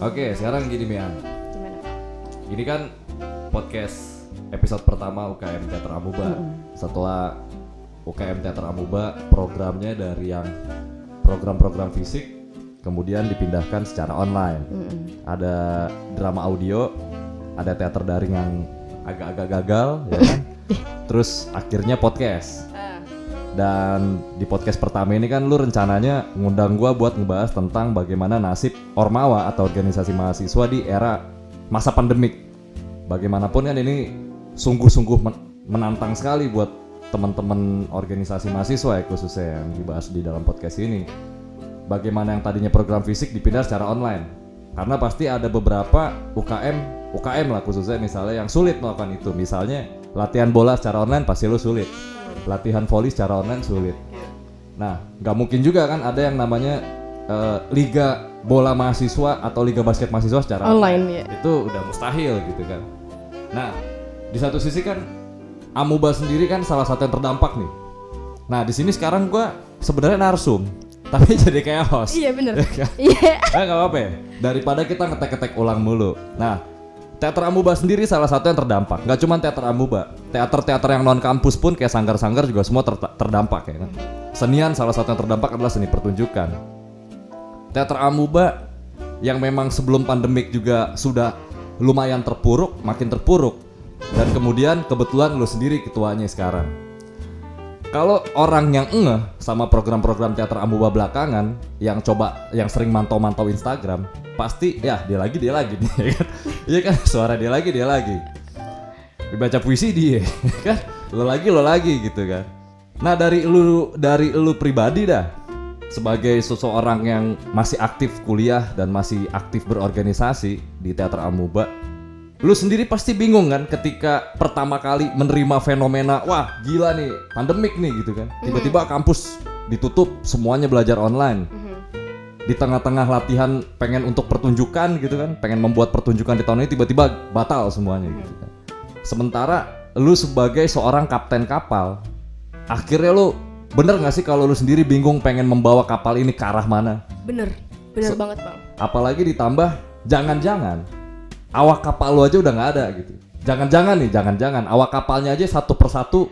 Oke, sekarang gini Mian. Gimana? Ini kan podcast episode pertama UKM Teater Amuba. Setelah UKM Teater Amuba programnya dari yang program-program fisik kemudian dipindahkan secara online. Ada drama audio, ada teater daring yang agak-agak gagal, ya kan? Terus akhirnya podcast. Dan di podcast pertama ini kan lu rencananya ngundang gua buat ngebahas tentang bagaimana nasib Ormawa atau organisasi mahasiswa di era masa pandemik. Bagaimanapun kan ini sungguh-sungguh men- menantang sekali buat teman-teman organisasi mahasiswa ya khususnya yang dibahas di dalam podcast ini. Bagaimana yang tadinya program fisik dipindah secara online. Karena pasti ada beberapa UKM, UKM lah khususnya misalnya yang sulit melakukan itu. Misalnya latihan bola secara online pasti lu sulit latihan volley secara online sulit. Nah, nggak mungkin juga kan ada yang namanya eh, liga bola mahasiswa atau liga basket mahasiswa secara online ya. Itu udah mustahil gitu kan. Nah, di satu sisi kan Amuba sendiri kan salah satu yang terdampak nih. Nah, di sini sekarang gua sebenarnya narsum, tapi jadi kayak host. Iya bener. Ya kan? Iya. Eh nggak apa-apa ya. Daripada kita ngetek-ngetek ulang mulu. Nah, teater Amuba sendiri salah satu yang terdampak. Nggak cuma teater Amuba, teater-teater yang non kampus pun kayak sanggar-sanggar juga semua ter- terdampak ya kan. Senian salah satu yang terdampak adalah seni pertunjukan. Teater Amuba yang memang sebelum pandemik juga sudah lumayan terpuruk, makin terpuruk. Dan kemudian kebetulan lu sendiri ketuanya sekarang. Kalau orang yang ngeh sama program-program teater Amuba belakangan yang coba yang sering mantau-mantau Instagram, pasti ya dia lagi dia lagi nih ya kan. Iya kan suara dia lagi dia lagi. Dibaca puisi dia kan. Lo lagi lo lagi gitu kan. Nah, dari lu dari lu pribadi dah sebagai seseorang yang masih aktif kuliah dan masih aktif berorganisasi di teater Amuba, Lu sendiri pasti bingung kan ketika pertama kali menerima fenomena wah gila nih pandemik nih gitu kan. Tiba-tiba kampus ditutup semuanya belajar online. Di tengah-tengah latihan pengen untuk pertunjukan gitu kan, pengen membuat pertunjukan di tahun ini tiba-tiba batal semuanya gitu kan. Sementara lu sebagai seorang kapten kapal, akhirnya lu bener nggak sih kalau lu sendiri bingung pengen membawa kapal ini ke arah mana? Bener. Bener banget bang. Apalagi ditambah jangan-jangan awak kapal lu aja udah nggak ada gitu. Jangan-jangan nih, jangan-jangan awak kapalnya aja satu persatu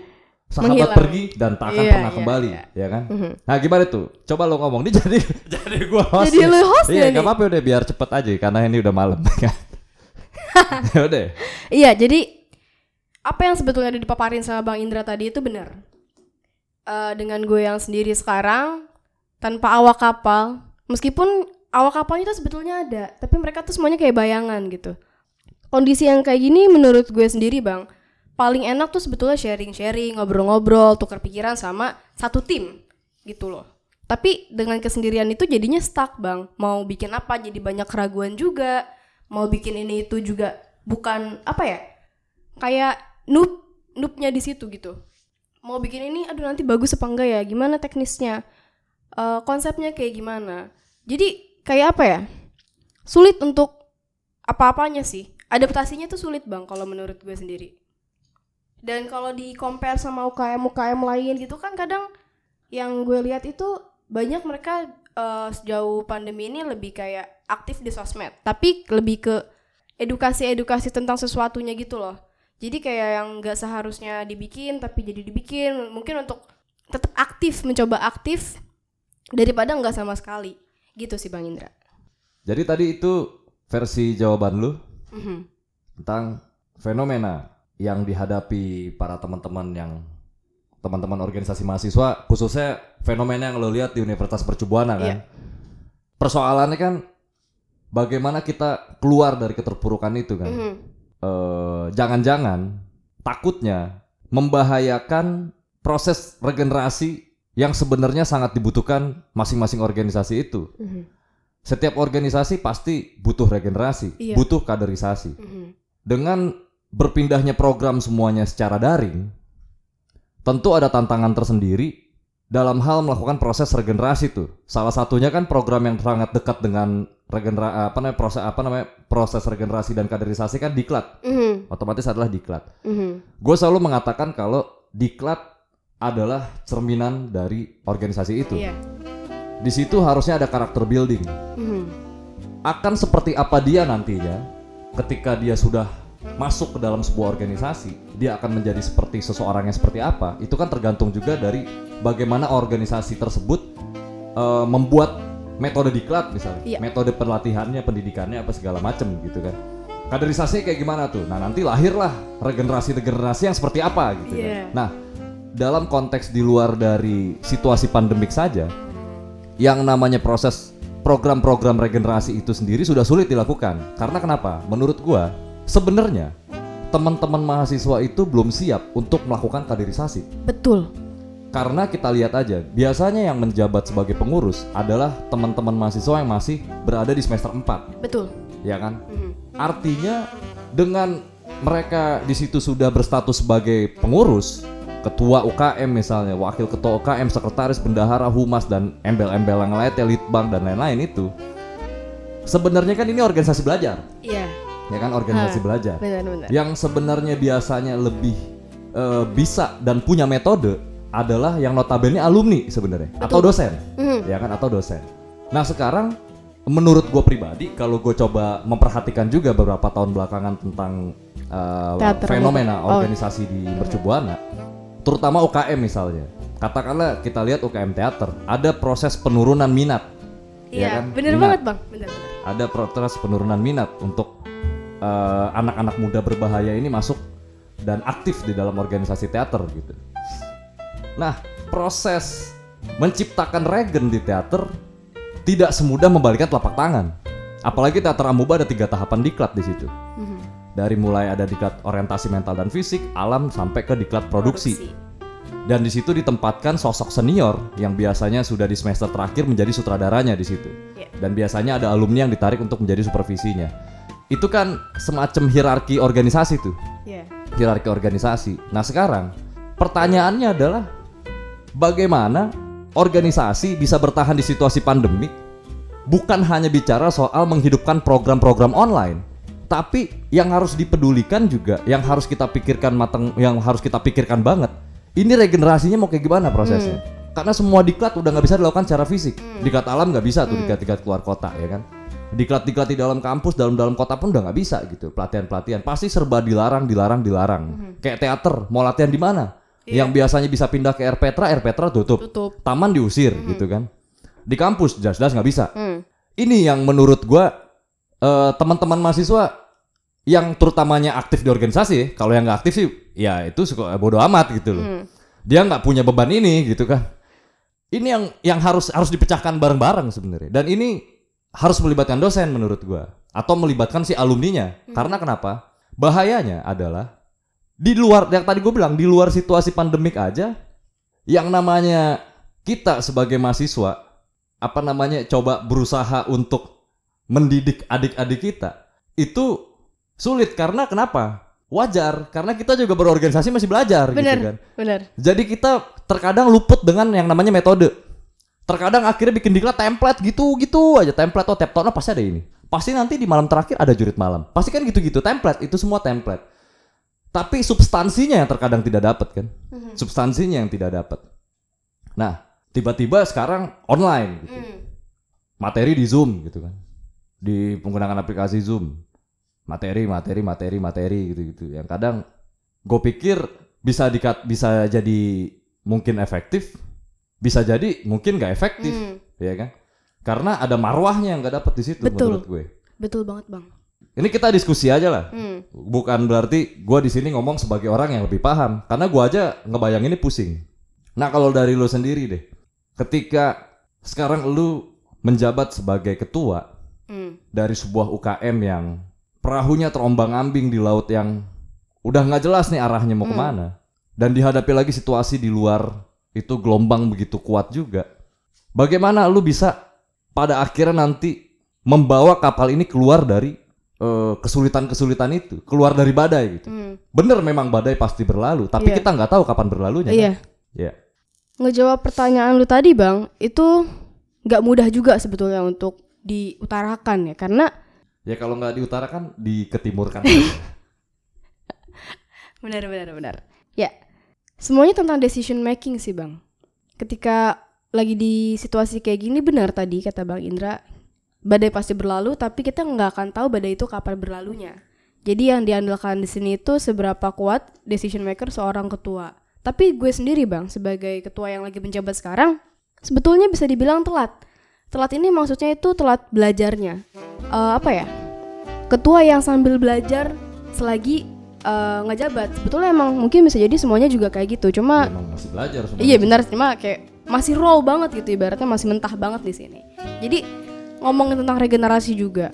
sahabat Menghilang. pergi dan tak akan Iya, pernah iya, kembali, iya. ya kan? Nah gimana tuh? Coba lo ngomong, ini jadi jadi gua host. Jadi lu host Iya, ya nggak nih? apa-apa udah biar cepet aja karena ini udah malam. kan? ya udah. Iya, jadi apa yang sebetulnya udah dipaparin sama Bang Indra tadi itu benar. Eh, dengan gue yang sendiri sekarang tanpa awak kapal, meskipun awak kapalnya itu sebetulnya ada, tapi mereka tuh semuanya kayak bayangan gitu. Kondisi yang kayak gini menurut gue sendiri, Bang, paling enak tuh sebetulnya sharing-sharing, ngobrol-ngobrol, tukar pikiran sama satu tim gitu loh. Tapi dengan kesendirian itu jadinya stuck, Bang. Mau bikin apa jadi banyak keraguan juga. Mau bikin ini itu juga bukan apa ya? Kayak noob, noobnya di situ gitu. Mau bikin ini aduh nanti bagus apa enggak ya? Gimana teknisnya? Eh, konsepnya kayak gimana? Jadi kayak apa ya? Sulit untuk apa-apanya sih. Adaptasinya tuh sulit, Bang, kalau menurut gue sendiri. Dan kalau di compare sama UKM UKM lain gitu kan kadang yang gue lihat itu banyak mereka eh, sejauh pandemi ini lebih kayak aktif di sosmed, tapi lebih ke edukasi-edukasi tentang sesuatunya gitu loh. Jadi kayak yang nggak seharusnya dibikin tapi jadi dibikin, mungkin untuk tetap aktif, mencoba aktif daripada nggak sama sekali. Gitu sih Bang Indra. Jadi tadi itu versi jawaban lu Mhm. tentang fenomena yang dihadapi para teman-teman yang teman-teman organisasi mahasiswa khususnya fenomena yang lo lihat di Universitas Percubuana kan. Iya. Persoalannya kan bagaimana kita keluar dari keterpurukan itu kan. Mhm. Eh, jangan-jangan takutnya membahayakan proses regenerasi yang sebenarnya sangat dibutuhkan masing-masing organisasi itu. Mhm. Setiap organisasi pasti butuh regenerasi, Iya. butuh kaderisasi Mhm. dengan berpindahnya program semuanya secara daring, tentu ada tantangan tersendiri dalam hal melakukan proses regenerasi tuh. Salah satunya kan program yang sangat dekat dengan regenera apa namanya proses apa namanya proses regenerasi dan kaderisasi kan diklat. Mhm. Otomatis adalah diklat. Mhm. Gue selalu mengatakan kalau diklat adalah cerminan dari organisasi itu. Iya. Di situ harusnya ada karakter building. Mhm. akan seperti apa dia nantinya ketika dia sudah masuk ke dalam sebuah organisasi, dia akan menjadi seperti seseorang yang seperti apa? Itu kan tergantung juga dari bagaimana organisasi tersebut eh, membuat metode diklat misalnya, Iya. metode pelatihannya, pendidikannya apa segala macem gitu kan. Kaderisasi kayak gimana tuh? Nah nanti lahirlah regenerasi-regenerasi yang seperti apa gitu Iya. kan. Nah dalam konteks di luar dari situasi pandemik saja, yang namanya proses program-program regenerasi itu sendiri sudah sulit dilakukan. Karena kenapa? Menurut gua, sebenarnya teman-teman mahasiswa itu belum siap untuk melakukan kaderisasi. Betul. Karena kita lihat aja, biasanya yang menjabat sebagai pengurus adalah teman-teman mahasiswa yang masih berada di semester 4, Betul. ya kan? Mhm. Artinya dengan mereka di situ sudah berstatus sebagai pengurus, ketua UKM misalnya, wakil ketua UKM, sekretaris, bendahara, humas dan embel-embel yang lainnya, litbang dan lain-lain itu. Sebenarnya kan ini organisasi belajar, Iya. Ya kan organisasi Hah. belajar. Benar-benar. Yang sebenarnya biasanya lebih eh, bisa dan punya metode adalah yang notabene alumni sebenarnya atau dosen Mhm. ya kan atau dosen. Nah sekarang menurut gue pribadi kalau gue coba memperhatikan juga beberapa tahun belakangan tentang uh, Teater fenomena Oh. organisasi di Mercubuana, terutama UKM misalnya. Katakanlah kita lihat UKM teater, ada proses penurunan minat. ya Iya, kan? bener Minat. banget bang. Bener-bener. Ada proses penurunan minat untuk uh, anak-anak muda berbahaya ini masuk dan aktif di dalam organisasi teater gitu. Nah, proses menciptakan regen di teater tidak semudah membalikan telapak tangan. Apalagi teater amuba ada tiga tahapan diklat di situ. Mhm. Dari mulai ada diklat orientasi mental dan fisik, alam sampai ke diklat produksi. Dan di situ ditempatkan sosok senior yang biasanya sudah di semester terakhir menjadi sutradaranya di situ. Iya. Dan biasanya ada alumni yang ditarik untuk menjadi supervisinya. Itu kan semacam hierarki organisasi tuh Iya. hierarki organisasi. Nah sekarang pertanyaannya adalah bagaimana organisasi bisa bertahan di situasi pandemi? Bukan hanya bicara soal menghidupkan program-program online, tapi yang harus dipedulikan juga, yang harus kita pikirkan matang, yang harus kita pikirkan banget. Ini regenerasinya mau kayak gimana prosesnya? Karena semua diklat udah nggak bisa dilakukan secara fisik. Diklat alam nggak bisa tuh diklat-diklat keluar kota ya kan. Diklat-diklat di dalam kampus, dalam-dalam kota pun udah nggak bisa gitu. Pelatihan-pelatihan pasti serba dilarang, dilarang, dilarang. Kayak teater, mau latihan di mana? Yang biasanya bisa pindah ke R Petra, R Petra tutup. Tutup. Taman diusir gitu kan. Di kampus jelas-jelas nggak bisa. Hmm. Ini yang menurut gua eh, teman-teman mahasiswa yang terutamanya aktif di organisasi, kalau yang nggak aktif sih, ya itu suka bodoh amat gitu loh. Hmm. Dia nggak punya beban ini gitu kan. Ini yang yang harus harus dipecahkan bareng-bareng sebenarnya. Dan ini harus melibatkan dosen menurut gua atau melibatkan si alumninya. Karena kenapa? Bahayanya adalah di luar yang tadi gue bilang di luar situasi pandemik aja yang namanya kita sebagai mahasiswa apa namanya coba berusaha untuk mendidik adik-adik kita itu sulit karena kenapa? Wajar karena kita juga berorganisasi masih belajar Bener. gitu kan. Bener. Jadi kita terkadang luput dengan yang namanya metode. Terkadang akhirnya bikin diklat template gitu-gitu aja template oh tiap oh, pasti ada ini. Pasti nanti di malam terakhir ada jurit malam. Pasti kan gitu-gitu template itu semua template. Tapi substansinya yang terkadang tidak dapat kan. Substansinya yang tidak dapat. Nah, tiba-tiba sekarang online gitu. Hmm. Materi di Zoom gitu kan. Di penggunaan aplikasi Zoom. Materi, materi, materi, materi gitu-gitu. Yang kadang gue pikir bisa dikat bisa jadi mungkin efektif, bisa jadi mungkin nggak efektif, Hmm. ya kan? Karena ada marwahnya yang nggak dapet di situ Betul. menurut gue. Betul banget bang. Ini kita diskusi aja lah. Hmm. Bukan berarti gue di sini ngomong sebagai orang yang lebih paham, karena gue aja ngebayang ini pusing. Nah kalau dari lu sendiri deh, ketika sekarang lu menjabat sebagai ketua Hmm. dari sebuah UKM yang perahunya terombang-ambing di laut yang udah nggak jelas nih arahnya mau ke mana, dan dihadapi lagi situasi di luar itu gelombang begitu kuat juga. Bagaimana lu bisa pada akhirnya nanti membawa kapal ini keluar dari eh, kesulitan-kesulitan itu, keluar dari badai gitu. Hmm. Bener memang badai pasti berlalu, tapi Iya. kita nggak tahu kapan berlalunya. Iya. Kan? Ya. Ngejawab pertanyaan lu tadi bang, itu nggak mudah juga sebetulnya untuk diutarakan ya, karena Ya kalau nggak diutarakan, diketimurkan. benar benar benar. Ya, semuanya tentang decision making sih bang. Ketika lagi di situasi kayak gini benar tadi kata bang Indra, badai pasti berlalu, tapi kita nggak akan tahu badai itu kapan berlalunya. Jadi yang diandalkan di sini itu seberapa kuat decision maker seorang ketua. Tapi gue sendiri bang, sebagai ketua yang lagi menjabat sekarang, sebetulnya bisa dibilang telat. Telat ini maksudnya itu telat belajarnya. Eh, apa ya? Ketua yang sambil belajar selagi eh, ngejabat. Sebetulnya emang mungkin bisa jadi semuanya juga kayak gitu. Cuma Emang masih belajar semuanya. Iya benar, cuma kayak masih raw banget gitu ibaratnya masih mentah banget di sini. Jadi ngomongin tentang regenerasi juga,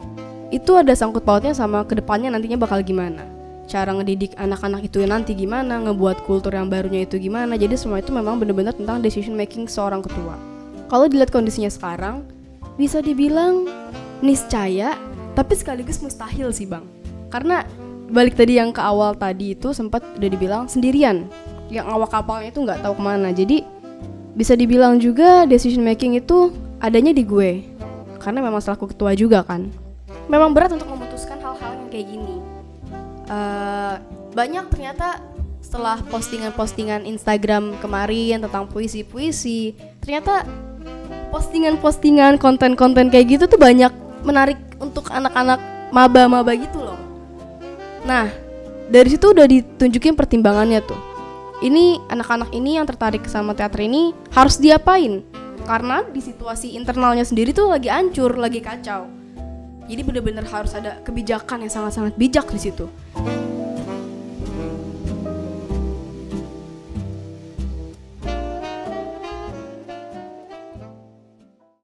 itu ada sangkut pautnya sama ke depannya nantinya bakal gimana. Cara ngedidik anak-anak itu nanti gimana, ngebuat kultur yang barunya itu gimana. Jadi semua itu memang benar-benar tentang decision making seorang ketua. Kalau dilihat kondisinya sekarang, bisa dibilang niscaya, tapi sekaligus mustahil sih bang. Karena balik tadi yang ke awal tadi itu sempat udah dibilang sendirian. Yang awak kapalnya itu nggak tahu ke mana. Jadi bisa dibilang juga decision making itu adanya di gue karena memang selaku ketua juga kan memang berat untuk memutuskan hal-hal yang kayak gini Eh, banyak ternyata setelah postingan-postingan Instagram kemarin tentang puisi-puisi ternyata postingan-postingan konten-konten kayak gitu tuh banyak menarik untuk anak-anak maba-maba gitu nah dari situ udah ditunjukin pertimbangannya tuh ini anak-anak ini yang tertarik sama teater ini harus diapain? Karena di situasi internalnya sendiri tuh lagi hancur, lagi kacau. Jadi bener-bener harus ada kebijakan yang sangat-sangat bijak di situ.